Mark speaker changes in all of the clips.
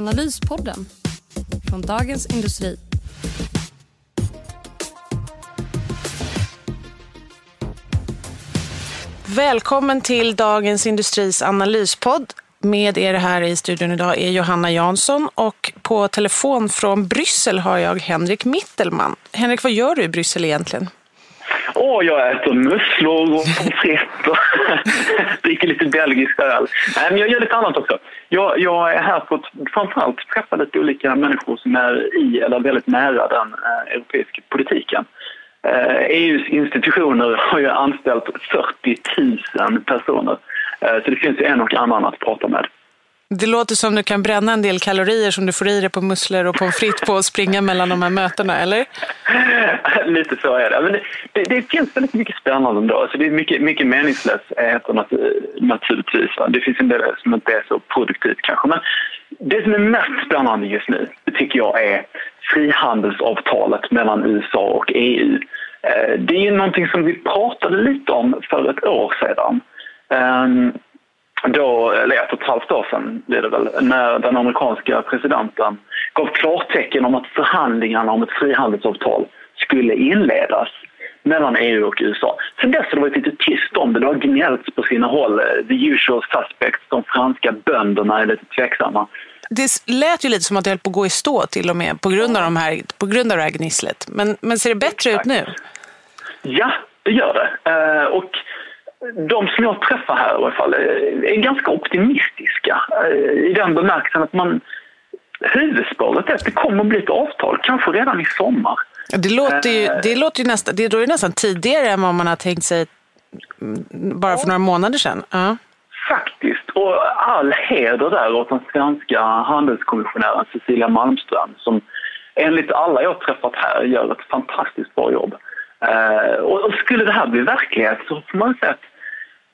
Speaker 1: Analyspodden från Dagens Industri.
Speaker 2: Välkommen till Dagens Industris analyspodd. Med er här i studion idag är Johanna Jansson och på telefon från Bryssel har jag Henrik Mittelman. Henrik, vad gör du i Bryssel egentligen?
Speaker 3: Åh, jag äter musslor och pommes frites och dricker lite belgisk öl. Nej, men jag gör lite annat också. Jag, jag är här för att framförallt träffa lite olika människor som är i eller väldigt nära den eh, europeiska politiken. Eh, EUs institutioner har ju anställt 40 000 personer. Eh, så det finns ju en och annan att prata med.
Speaker 2: Det låter som du kan bränna en del kalorier som du får i dig på musslor och pommes frites på att springa mellan de här mötena, eller?
Speaker 3: Lite så är det. Men det, det, det finns väldigt mycket spännande ändå. Alltså det är mycket, mycket meningslöshet naturligtvis. Det finns en del som inte är så produktivt kanske. Men det som är mest spännande just nu, tycker jag är frihandelsavtalet mellan USA och EU. Eh, det är ju någonting som vi pratade lite om för ett år sedan. Ehm, då, eller ett och ett halvt år sedan blir det väl, när den amerikanska presidenten gav klartecken om att förhandlingarna om ett frihandelsavtal skulle inledas mellan EU och USA. Sen dess har det varit lite tyst om det. Det har gnällts på sina håll. The usual suspects, de franska bönderna är lite tveksamma.
Speaker 2: Det lät ju lite som att det höll på att gå i stå till och med på grund av, de här, på grund av det här gnisslet. Men, men ser det bättre Exakt. ut nu?
Speaker 3: Ja, det gör det. Uh, och de som jag träffar här i alla fall är ganska optimistiska eh, i den bemärkelsen att man huvudspåret är att det kommer att bli ett avtal, kanske redan i sommar.
Speaker 2: Det låter ju, det låter ju nästan, det är nästan tidigare än vad man har tänkt sig bara för några månader sedan. Ja.
Speaker 3: Faktiskt, och all heder där åt den svenska handelskommissionären Cecilia Malmström som enligt alla jag träffat här gör ett fantastiskt bra jobb. Uh, och skulle det här bli verklighet så får man säga att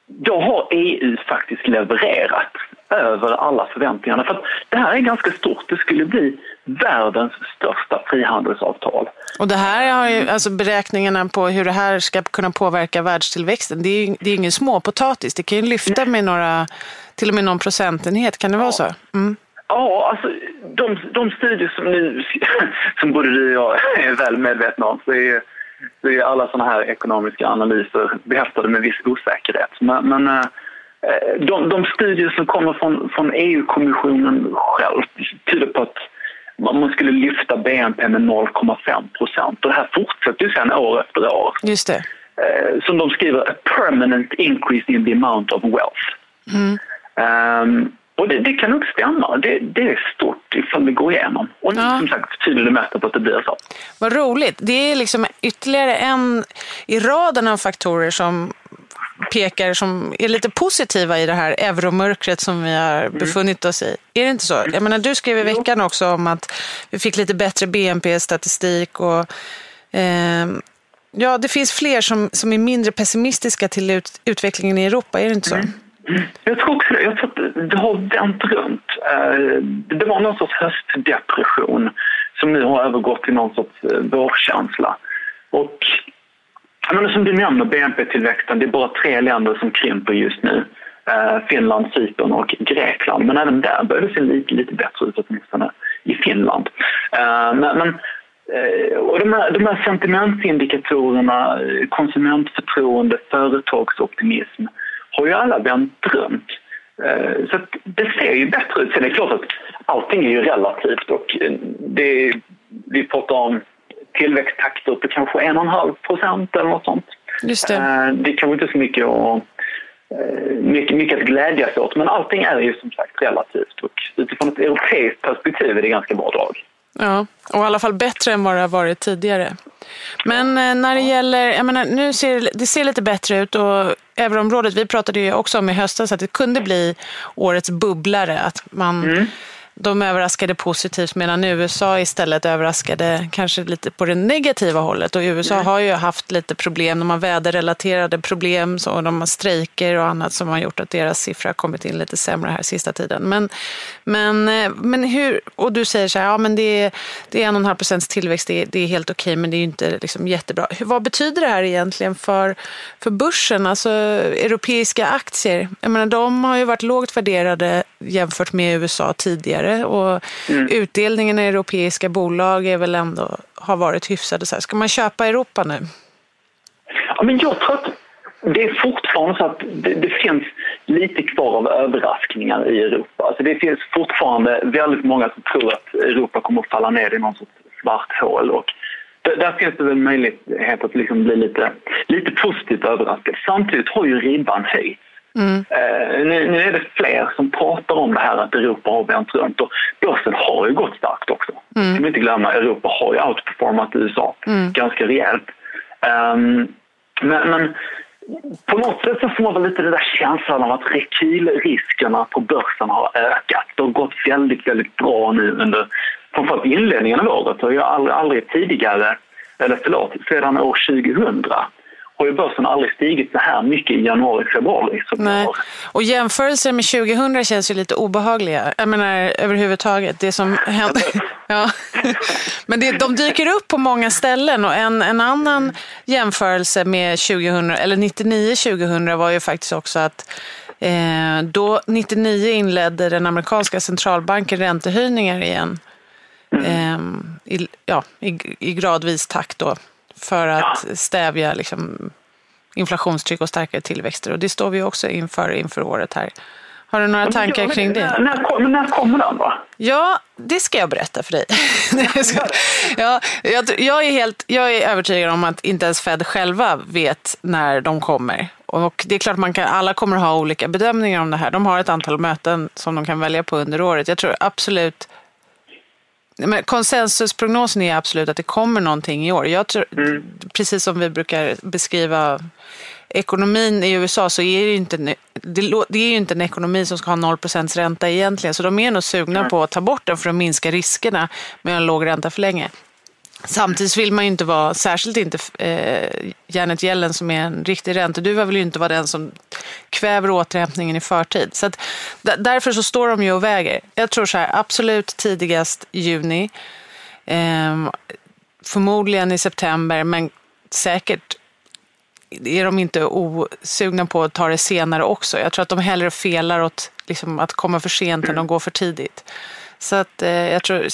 Speaker 3: då har EU faktiskt levererat över alla förväntningarna. För det här är ganska stort. Det skulle bli världens största frihandelsavtal.
Speaker 2: Och det här har ju, alltså beräkningarna på hur det här ska kunna påverka världstillväxten, det är ju det är ingen småpotatis. Det kan ju lyfta med några, till och med någon procentenhet, kan det vara så? Mm.
Speaker 3: Ja, alltså de, de studier som, nu, som både du och jag är väl medvetna om så är så är alla sådana här ekonomiska analyser behäftade med viss osäkerhet. Men, men eh, de, de, studier som kommer från, från EU-kommissionen själv tyder på att man skulle lyfta BNP med 0,5 procent. Och det här fortsätter ju sen år efter år.
Speaker 2: Just det.
Speaker 3: Eh, som de skriver, a permanent increase in the amount of wealth. Mm. Um, och det, det, kan nog stämma. Det, det, är stort ifall det går igenom. Och ja. som sagt det mesta på att det blir så.
Speaker 2: Vad roligt. Det är liksom ytterligare en i raden av faktorer som pekar som är lite positiva i det här euromörkret som vi har mm. befunnit oss i. Är det inte så? Jag menar, du skrev i veckan också om att vi fick lite bättre BNP-statistik och eh, ja, det finns fler som, som är mindre pessimistiska till ut, utvecklingen i Europa, är det inte så? Mm.
Speaker 3: Jag tror också det. Jag tror att det har vänt runt. Eh, det var någon sorts höstdepression som nu har övergått till någon sorts eh, vårkänsla. Och men som du nämner, BNP-tillväxten, det är bara tre länder som krymper just nu. Eh, Finland, Cypern och Grekland. Men även där börjar det se lite, lite bättre ut, åtminstone i Finland. Men, men och de, här, de här sentimentindikatorerna, konsumentförtroende, företagsoptimism har ju alla vänt runt. Eh, så det ser ju bättre ut. Sen är det klart att allting är ju relativt och eh, det, vi pratar om tillväxttakter på kanske en och en halv procent eller något sånt.
Speaker 2: Just det.
Speaker 3: Eh, det är kanske inte så mycket att, mycket, mycket att glädjas åt men allting är ju som sagt relativt och utifrån ett europeiskt perspektiv är det ganska bra drag.
Speaker 2: Ja, och i alla fall bättre än vad det har varit tidigare. Men eh, när det gäller, jag menar, nu ser det ser lite bättre ut och euroområdet, vi pratade ju också om i höstas att det kunde bli årets bubblare, att man mm de överraskade positivt medan USA istället överraskade kanske lite på det negativa hållet. Och USA mm. har ju haft lite problem, de har väderrelaterade problem och de har strejker och annat som har gjort att deras siffra har kommit in lite sämre här sista tiden. Men, men, eh, men hur, och du säger så här, ja men det är, det är en och en halv procents tillväxt, det är, det är helt okej okay, men det är ju inte liksom jättebra. Vad betyder det här egentligen för, för börsen, alltså europeiska aktier? Jag menar, de har ju varit lågt värderade jämfört med USA tidigare och mm. utdelningen i europeiska bolag är väl ändå, har varit hyfsade. Så här. Ska man köpa Europa nu?
Speaker 3: Ja, men jag tror att det är fortfarande så att det, det, finns lite kvar av överraskningar i Europa. Alltså det finns fortfarande väldigt många som tror att Europa kommer att falla ner i någon sorts svart hål. Och där finns det väl möjlighet att liksom bli lite, lite positivt överraskad. Samtidigt har ju ribban höjts Mm. Uh, nu, nu, är det fler som pratar om det här att Europa har vänt runt och börsen har ju gått starkt också. Mm. Ska vi inte glömma, Europa har ju outperformat USA mm. ganska rejält. Um, men, men, på något sätt så får man väl lite den där känslan av att rekylriskerna på börsen har ökat. Det har gått väldigt, väldigt bra nu under framförallt inledningen av året. Det har ju aldrig, aldrig tidigare, eller förlåt, sedan år 2000 har ju börsen aldrig stigit så här mycket i januari, februari.
Speaker 2: Nej. Och jämförelser med 2000 känns ju lite obehagliga. Jag menar överhuvudtaget, det som hände. ja. Men det, de dyker upp på många ställen och en, en annan jämförelse med 2000, eller 99-2000 var ju faktiskt också att eh, då 99 inledde den amerikanska centralbanken räntehöjningar igen. Mm. Eh, i, ja, i, i gradvis takt då för att ja. stävja liksom, inflationstryck och starkare tillväxter. Och det står vi också inför inför året här. Har du några men, tankar ja, kring det?
Speaker 3: När, när, när kommer den då?
Speaker 2: Ja, det ska jag berätta för dig. ja, jag, jag, är helt, jag är övertygad om att inte ens Fed själva vet när de kommer. Och det är klart man kan, alla kommer ha olika bedömningar om det här. De har ett antal möten som de kan välja på under året. Jag tror absolut men konsensusprognosen är absolut att det kommer någonting i år. Jag tror, mm. Precis som vi brukar beskriva ekonomin i USA så är det ju inte, det är ju inte en ekonomi som ska ha 0 ränta egentligen. Så de är nog sugna mm. på att ta bort den för att minska riskerna med en låg ränta för länge. Samtidigt vill man ju inte vara, särskilt inte eh, Janet Yellen som är en riktig ränteduva vill ju inte vara den som kväver återhämtningen i förtid. Så att, därför så står de ju och väger. Jag tror så här, absolut tidigast juni. Eh, förmodligen i september, men säkert är de inte osugna på att ta det senare också. Jag tror att de hellre felar åt liksom, att komma för sent än att gå för tidigt. Så att eh, jag tror,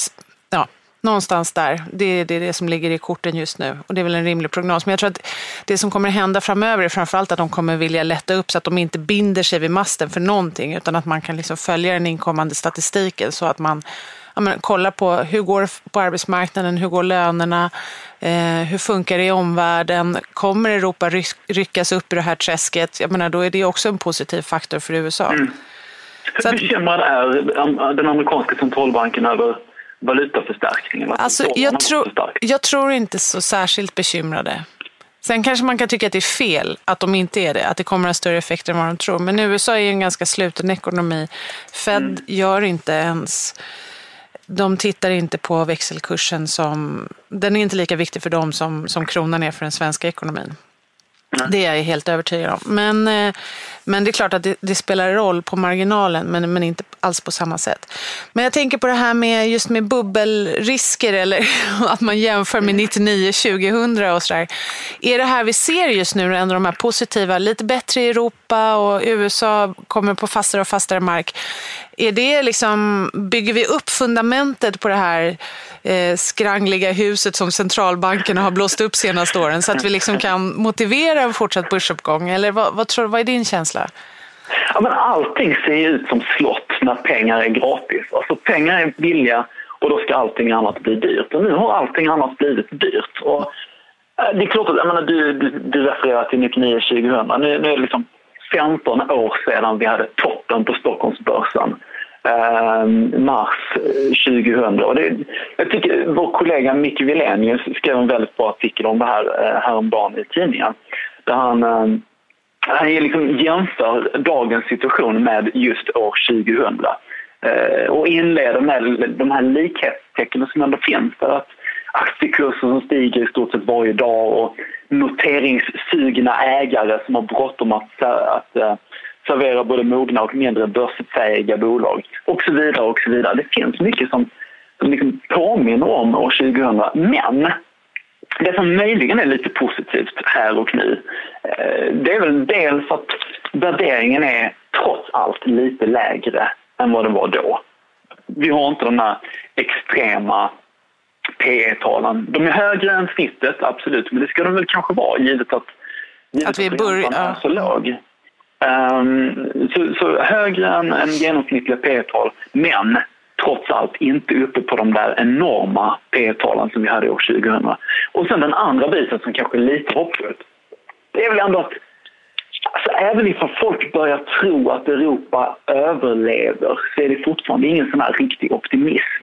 Speaker 2: ja, Någonstans där. Det är, det är det som ligger i korten just nu. Och det är väl en rimlig prognos. Men jag tror att det som kommer hända framöver är framförallt att de kommer vilja lätta upp så att de inte binder sig vid masten för någonting. Utan att man kan liksom följa den inkommande statistiken så att man ja, men, kollar på hur går det på arbetsmarknaden, hur går lönerna, eh, hur funkar det i omvärlden, kommer Europa ryckas upp i det här träsket? Jag menar, då är det också en positiv faktor för USA. Mm.
Speaker 3: Hur bekymrad är den amerikanska centralbanken över valutaförstärkningen?
Speaker 2: Alltså, jag, tro, jag tror inte så särskilt bekymrade. Sen kanske man kan tycka att det är fel att de inte är det, att det kommer att ha större effekter än vad de tror. Men USA är ju en ganska sluten ekonomi. Fed mm. gör inte ens... De tittar inte på växelkursen som... Den är inte lika viktig för dem som, som kronan är för den svenska ekonomin. Det är jag helt övertygad om. Men, eh, men det är klart att det, det, spelar roll på marginalen, men, men inte alls på samma sätt. Men jag tänker på det här med just med bubbelrisker eller att man jämför med 99-2000 och sådär. Är det här vi ser just nu ändå de här positiva, lite bättre i Europa och USA kommer på fastare och fastare mark. Är det liksom, bygger vi upp fundamentet på det här eh, skrangliga huset som centralbankerna har blåst upp senaste åren så att vi liksom kan motivera en fortsatt börsuppgång? Eller vad, vad, tror, vad är din känsla?
Speaker 3: Ja, men allting ser ju ut som slott när pengar är gratis. Alltså pengar är billiga och då ska allting annat bli dyrt. Och nu har allting annat blivit dyrt. Och eh, det är klart att jag menar, du, du, du refererar till 1999-2000. Nu, nu är det liksom 15 år sedan vi hade toppen på Stockholmsbörsen. Ehm, eh, mars 2000. Och det, jag tycker vår kollega Micke Wilenius skrev en väldigt bra artikel om det här eh, häromdagen i tidningen. Där han, eh, han liksom jämför dagens situation med just år 2000 eh, och inleder med de här likhetstecknen som ändå finns. För att aktiekurser som stiger i stort sett varje dag och noteringssugna ägare som har bråttom att, att uh, servera både mogna och mindre börsfähiga bolag och så vidare. och så vidare. Det finns mycket som, som liksom påminner om år 2000 men det som möjligen är lite positivt här och nu uh, det är väl dels att värderingen är trots allt lite lägre än vad den var då. Vi har inte de här extrema P talen De är högre än snittet, absolut, men det ska de väl kanske vara givet att, givet
Speaker 2: att vi börjar
Speaker 3: är så låg. Um, så, så, högre än, än genomsnittliga P tal men trots allt inte uppe på de där enorma P talen som vi hade år 2000. Och sen den andra biten som kanske är lite hoppfullt, det är väl ändå att Alltså, även ifall folk börjar tro att Europa överlever så är det fortfarande ingen sån här riktig optimism.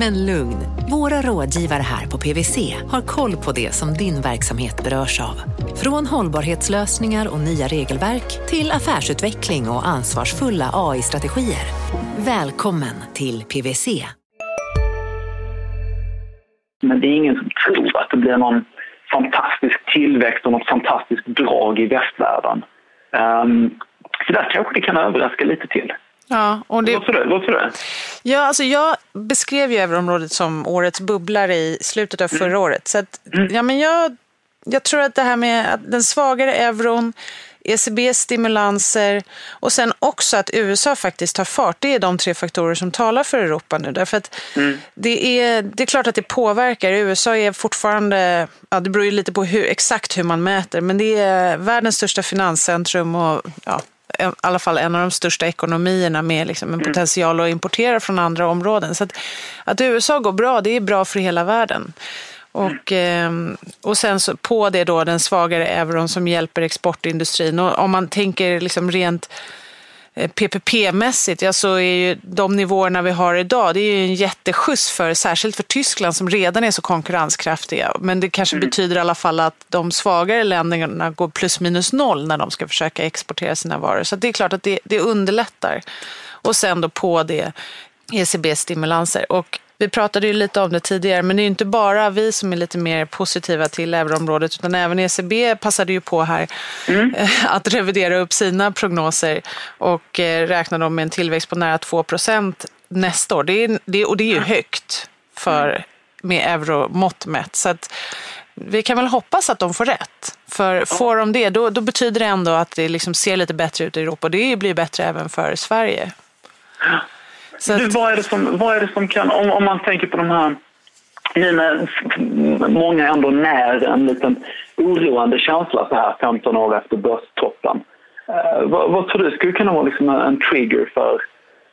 Speaker 4: Men lugn, våra rådgivare här på PWC har koll på det som din verksamhet berörs av. Från hållbarhetslösningar och nya regelverk till affärsutveckling och ansvarsfulla AI-strategier. Välkommen till PWC.
Speaker 3: Men det är ingen som tror att det blir någon fantastisk tillväxt och något fantastiskt drag i västvärlden. Um, så där kanske det kan överraska lite till.
Speaker 2: Ja, och det...
Speaker 3: Varför det? Varför det?
Speaker 2: Ja, alltså jag beskrev ju euroområdet som årets bubblare i slutet av förra mm. året. Så att, mm. ja, men jag, jag tror att det här med den svagare euron, ECBs stimulanser och sen också att USA faktiskt tar fart. Det är de tre faktorer som talar för Europa nu. Därför att mm. det, är, det är klart att det påverkar. USA är fortfarande, ja, det beror ju lite på hur, exakt hur man mäter, men det är världens största finanscentrum och ja, i alla fall en av de största ekonomierna med liksom en mm. potential att importera från andra områden. Så att, att USA går bra, det är bra för hela världen. Och, mm. och sen så på det då den svagare euron som hjälper exportindustrin. Och om man tänker liksom rent PPP-mässigt, ja, så är ju de nivåerna vi har idag, det är ju en jätteskjuts för, särskilt för Tyskland som redan är så konkurrenskraftiga. Men det kanske mm. betyder i alla fall att de svagare länderna går plus minus noll när de ska försöka exportera sina varor. Så det är klart att det, det underlättar. Och sen då på det ECB-stimulanser. Och vi pratade ju lite om det tidigare, men det är ju inte bara vi som är lite mer positiva till euroområdet, utan även ECB passade ju på här mm. Eh, att revidera upp sina prognoser och eh, räkna med en tillväxt på nära 2 procent nästa år. Det är, det, och det är ju högt för, med euromått mätt. Så att, vi kan väl hoppas att de får rätt. För får de det, då, då betyder det ändå att det liksom ser lite bättre ut i Europa. Och det blir bättre även för Sverige.
Speaker 3: Så du, vad, är det som, vad är det som kan, om, om man tänker på de här nu när många ändå när en liten oroande känsla så här 15 år efter börstoppen. Eh, vad, vad tror du skulle kunna vara liksom en trigger för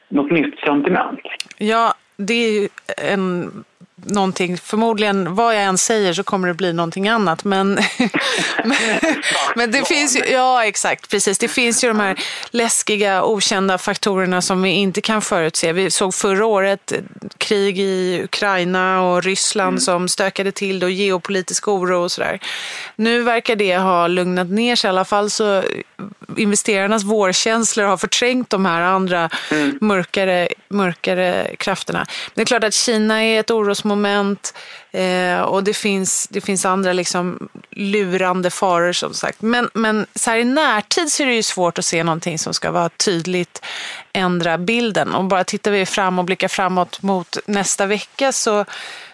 Speaker 3: något nytt sentiment?
Speaker 2: Ja, det är ju en någonting, förmodligen vad jag än säger så kommer det bli någonting annat. Men, men, det finns ju, ja exakt, precis. Det finns ju de här läskiga, okända faktorerna som vi inte kan förutse. Vi såg förra året krig i Ukraina och Ryssland mm. som stökade till och geopolitisk oro och sådär. Nu verkar det ha lugnat ner sig. I alla fall så investerarnas vårkänslor har förträngt de här andra mm. mörkare, mörkare krafterna. Men det är klart att Kina är ett orosmoment eh, och det finns, det finns andra liksom lurande faror som sagt. Men, men så här i närtid så är det ju svårt att se någonting som ska vara tydligt ändra bilden. Och bara tittar vi fram och blickar framåt mot nästa vecka så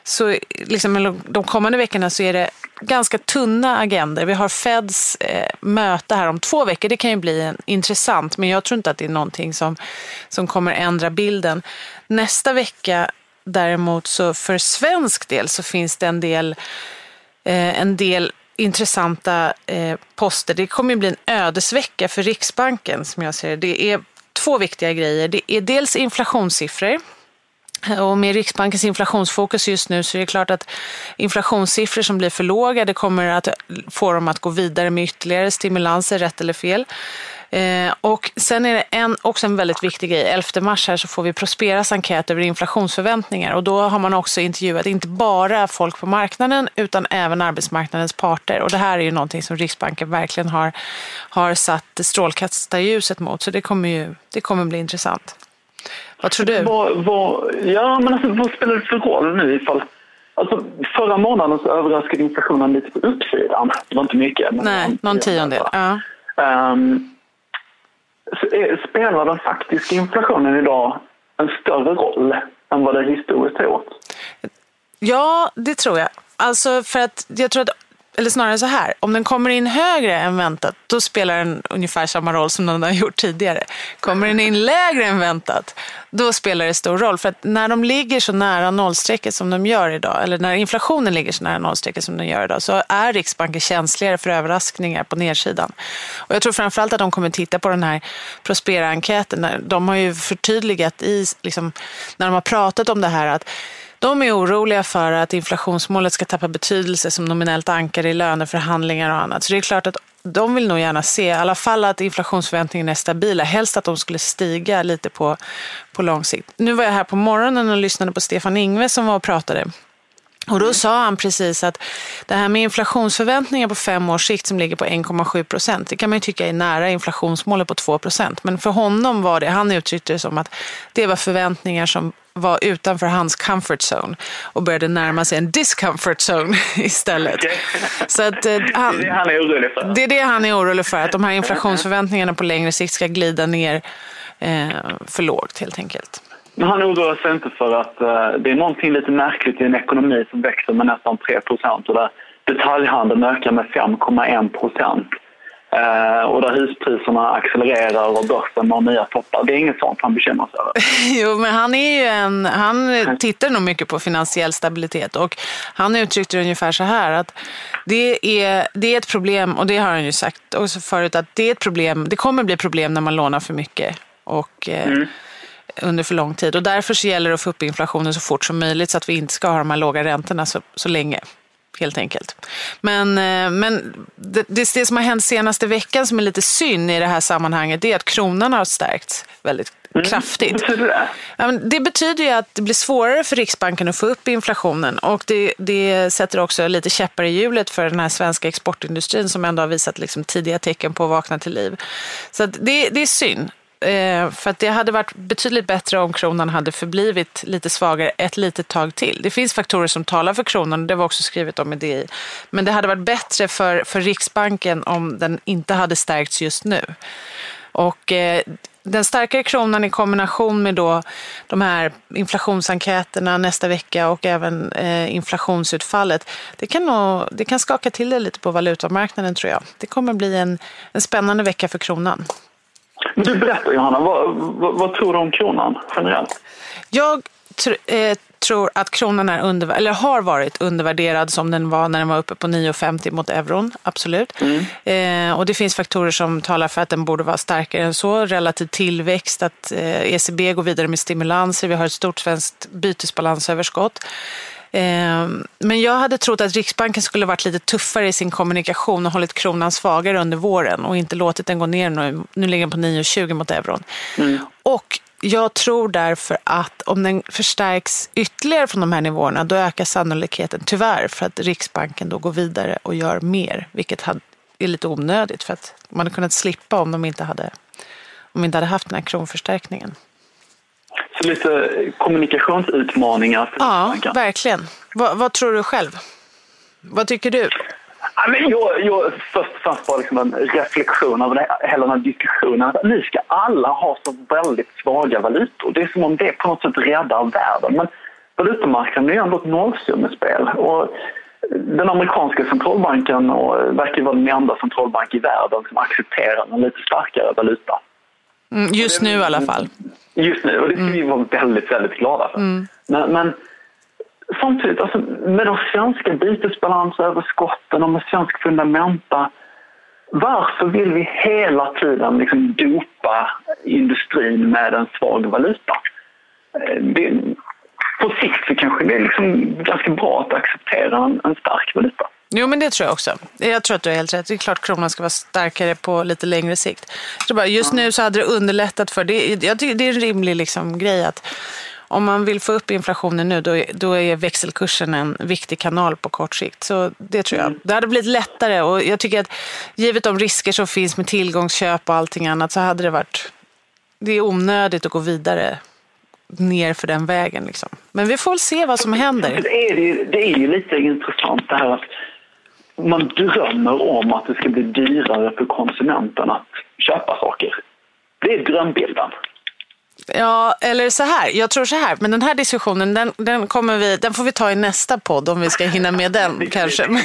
Speaker 2: så liksom, de kommande veckorna så är det ganska tunna agender. Vi har Feds eh, möte här om två veckor. Det kan ju bli en, intressant, men jag tror inte att det är någonting som, som kommer ändra bilden. Nästa vecka däremot så för svensk del så finns det en del, eh, en del intressanta eh, poster. Det kommer ju bli en ödesvecka för Riksbanken som jag ser det. Det är två viktiga grejer. Det är dels inflationssiffror. Och med Riksbankens inflationsfokus just nu så är det klart att inflationssiffror som blir för låga, det kommer att få dem att gå vidare med ytterligare stimulanser, rätt eller fel. Eh, och sen är det en, också en väldigt viktig grej. 11 mars här så får vi Prosperas enkät över inflationsförväntningar och då har man också intervjuat inte bara folk på marknaden utan även arbetsmarknadens parter. Och det här är ju någonting som Riksbanken verkligen har, har satt strålkastarljuset mot. Så det kommer ju det kommer bli intressant. Vad tror du?
Speaker 3: Vad, vad, ja, men alltså, vad spelar det för roll nu ifall Alltså, förra månaden så överraskade inflationen lite på uppsidan. Det var inte mycket.
Speaker 2: Men Nej, någon tiondel. Ja.
Speaker 3: Um, spelar den faktiska inflationen idag en större roll än vad det historiskt har gjort?
Speaker 2: Ja, det tror jag. Alltså för att jag tror att eller snarare så här, om den kommer in högre än väntat, då spelar den ungefär samma roll som den har gjort tidigare. Kommer den in lägre än väntat, då spelar det stor roll. För att när de ligger så nära nollstrecket som de gör idag, eller när inflationen ligger så nära nollstrecket som den gör idag, så är Riksbanken känsligare för överraskningar på nedsidan. Och jag tror framförallt att de kommer titta på den här Prospera-enkäten. De har ju förtydligat i, liksom, när de har pratat om det här, att de är oroliga för att inflationsmålet ska tappa betydelse som nominellt ankare i löneförhandlingar och annat. Så det är klart att de vill nog gärna se i alla fall att inflationsförväntningarna är stabila. Helst att de skulle stiga lite på, på lång sikt. Nu var jag här på morgonen och lyssnade på Stefan Ingves som var och pratade. Och då sa han precis att det här med inflationsförväntningar på fem års sikt som ligger på 1,7 procent, det kan man ju tycka är nära inflationsmålet på 2 procent. Men för honom var det, han uttryckte det som att det var förväntningar som var utanför hans comfort zone och började närma sig en discomfort zone istället. Okay.
Speaker 3: Så att, eh, han, det är det han är orolig för?
Speaker 2: Det är det han är orolig för, att de här inflationsförväntningarna på längre sikt ska glida ner eh, för lågt helt enkelt.
Speaker 3: Men han oroar sig inte för att uh, det är någonting lite märkligt i en ekonomi som växer med nästan 3 procent och där detaljhandeln ökar med 5,1 procent. Uh, och där huspriserna accelererar och börsen har nya toppar. Det är inget sånt han bekymrar sig över.
Speaker 2: jo, men han är ju en, han tittar nog mycket på finansiell stabilitet och han uttryckte det ungefär så här att det är, det är ett problem och det har han ju sagt också förut att det är ett problem, det kommer bli problem när man lånar för mycket och uh, mm under för lång tid. Och därför så gäller det att få upp inflationen så fort som möjligt så att vi inte ska ha de här låga räntorna så, så länge. Helt enkelt. Men, eh, men det, det, det som har hänt senaste veckan som är lite synd i det här sammanhanget det är att kronan har stärkts väldigt Mm. kraftigt. Det betyder ju att det blir svårare för Riksbanken att få upp inflationen och det, det sätter också lite käppar i hjulet för den här svenska exportindustrin som ändå har visat liksom tidiga tecken på att vakna till liv. Så det, det är synd. Eh, för att det hade varit betydligt bättre om kronan hade förblivit lite svagare ett litet tag till. Det finns faktorer som talar för kronan och det var också skrivet om i DI. Men det hade varit bättre för, för Riksbanken om den inte hade stärkts just nu. Och eh, den starkare kronan i kombination med då de här inflationsenkäterna nästa vecka och även eh, inflationsutfallet, det kan, nog, det kan skaka till det lite på valutamarknaden tror jag. Det kommer bli en, en spännande vecka för kronan.
Speaker 3: Men du berättar Johanna, vad, vad, vad tror du om kronan generellt?
Speaker 2: Jag tr eh, tror att kronan är under, eller har varit undervärderad som den var när den var uppe på 9,50 mot euron, absolut. Mm. Eh, och det finns faktorer som talar för att den borde vara starkare än så. Relativ tillväxt, att eh, ECB går vidare med stimulanser, vi har ett stort svenskt bytesbalansöverskott. Ehm, men jag hade trott att Riksbanken skulle varit lite tuffare i sin kommunikation och hållit kronan svagare under våren och inte låtit den gå ner nu. Nu ligger den på 9,20 mot euron. Mm. Och jag tror därför att om den förstärks ytterligare från de här nivåerna då ökar sannolikheten tyvärr för att Riksbanken då går vidare och gör mer, vilket är lite onödigt för att man hade kunnat slippa om de inte hade, om de inte hade haft den här kronförstärkningen.
Speaker 3: Så lite kommunikationsutmaningar.
Speaker 2: Ja, verkligen. Vad, vad, tror du själv? Vad tycker du?
Speaker 3: Ja, men jag, jag, först och främst bara liksom en reflektion över det, hela den här diskussionen. Nu ska alla ha så väldigt svaga valutor. Det är som om det på något sätt räddar världen. Men valutamarknaden är ändå ett nollsummespel. Och den amerikanska centralbanken och verkar vara den enda centralbank i världen som accepterar en lite starkare valuta.
Speaker 2: Mm, just nu i alla fall.
Speaker 3: Just nu, och det ska vi mm. vara väldigt, väldigt glada för. Mm. Men, men, samtidigt, alltså, med de svenska bytesbalansöverskotten och med svensk fundamenta varför vill vi hela tiden liksom dopa industrin med en svag valuta? Eh, det, på sikt så kanske det är liksom ganska bra att acceptera en, en stark valuta.
Speaker 2: Jo, men det tror jag också. Jag tror att du har helt rätt. Det är klart kronan ska vara starkare på lite längre sikt. Jag bara, just nu så hade det underlättat för... Det, jag tycker det är en rimlig liksom, grej att om man vill få upp inflationen nu, då, då är växelkursen en viktig kanal på kort sikt. Så det tror jag. Det hade blivit lättare och jag tycker att givet de risker som finns med tillgångsköp och allting annat så hade det varit... Det är onödigt att gå vidare ner för den vägen. Liksom. Men vi får väl se vad som händer.
Speaker 3: Det är, det är ju lite intressant det här att man drömmer om att det ska bli dyrare för konsumenten att köpa saker. Det är drömbilden.
Speaker 2: Ja, eller så här. Jag tror så här, men den här diskussionen den, den, kommer vi, den får vi ta i nästa podd om vi ska hinna med den kanske. Men,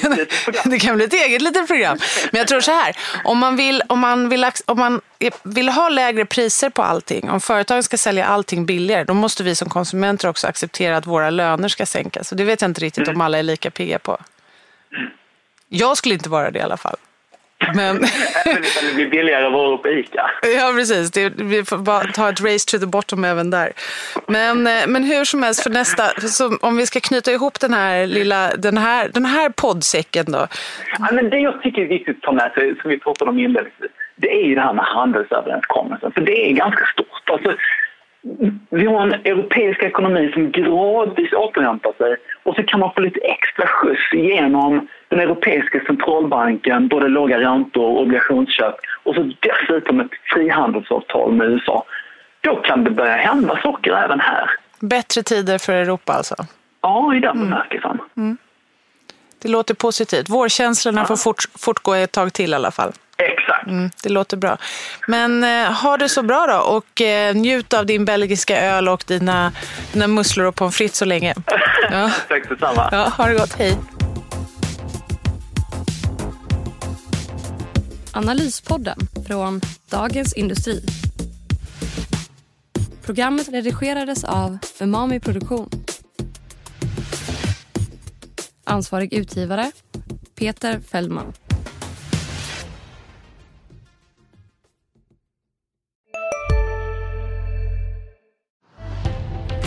Speaker 2: det kan bli ett eget litet program. Men jag tror så här, om man, vill, om, man vill, om man vill ha lägre priser på allting, om företagen ska sälja allting billigare, då måste vi som konsumenter också acceptera att våra löner ska sänkas. Och det vet jag inte riktigt om alla är lika pigga på. Jag skulle inte vara det i alla fall.
Speaker 3: Men... det blir billigare att vara på ICA.
Speaker 2: Ja, precis. Det, vi får bara ta ett race to the bottom även där. Men, eh, men hur som helst, för nästa, om vi ska knyta ihop den här lilla, den här, den här poddsäcken då.
Speaker 3: Ja, men det jag tycker är viktigt att ta med sig, som vi pratade om inledningsvis, det är ju det här med handelsöverenskommelsen. För det är ganska stort. Alltså, vi har en europeisk ekonomi som gradvis återhämtar sig och så kan man få lite extra skjuts genom den europeiska centralbanken, både låga räntor och obligationsköp och så dessutom ett frihandelsavtal med USA. Då kan det börja hända saker även här.
Speaker 2: Bättre tider för Europa alltså?
Speaker 3: Ja, i den mm. bemärkelsen. Mm.
Speaker 2: Det låter positivt. Vårkänslorna ja. får fort, fortgå ett tag till i alla fall.
Speaker 3: Exakt.
Speaker 2: Mm, det låter bra. Men eh, ha det så bra då och eh, njut av din belgiska öl och dina, dina musslor och pommes frites så länge.
Speaker 3: Ja. Tack detsamma.
Speaker 2: Ja, ha det gott. Hej.
Speaker 1: Analyspodden från Dagens Industri. Programmet redigerades av Umami Produktion. Ansvarig utgivare Peter Fellman.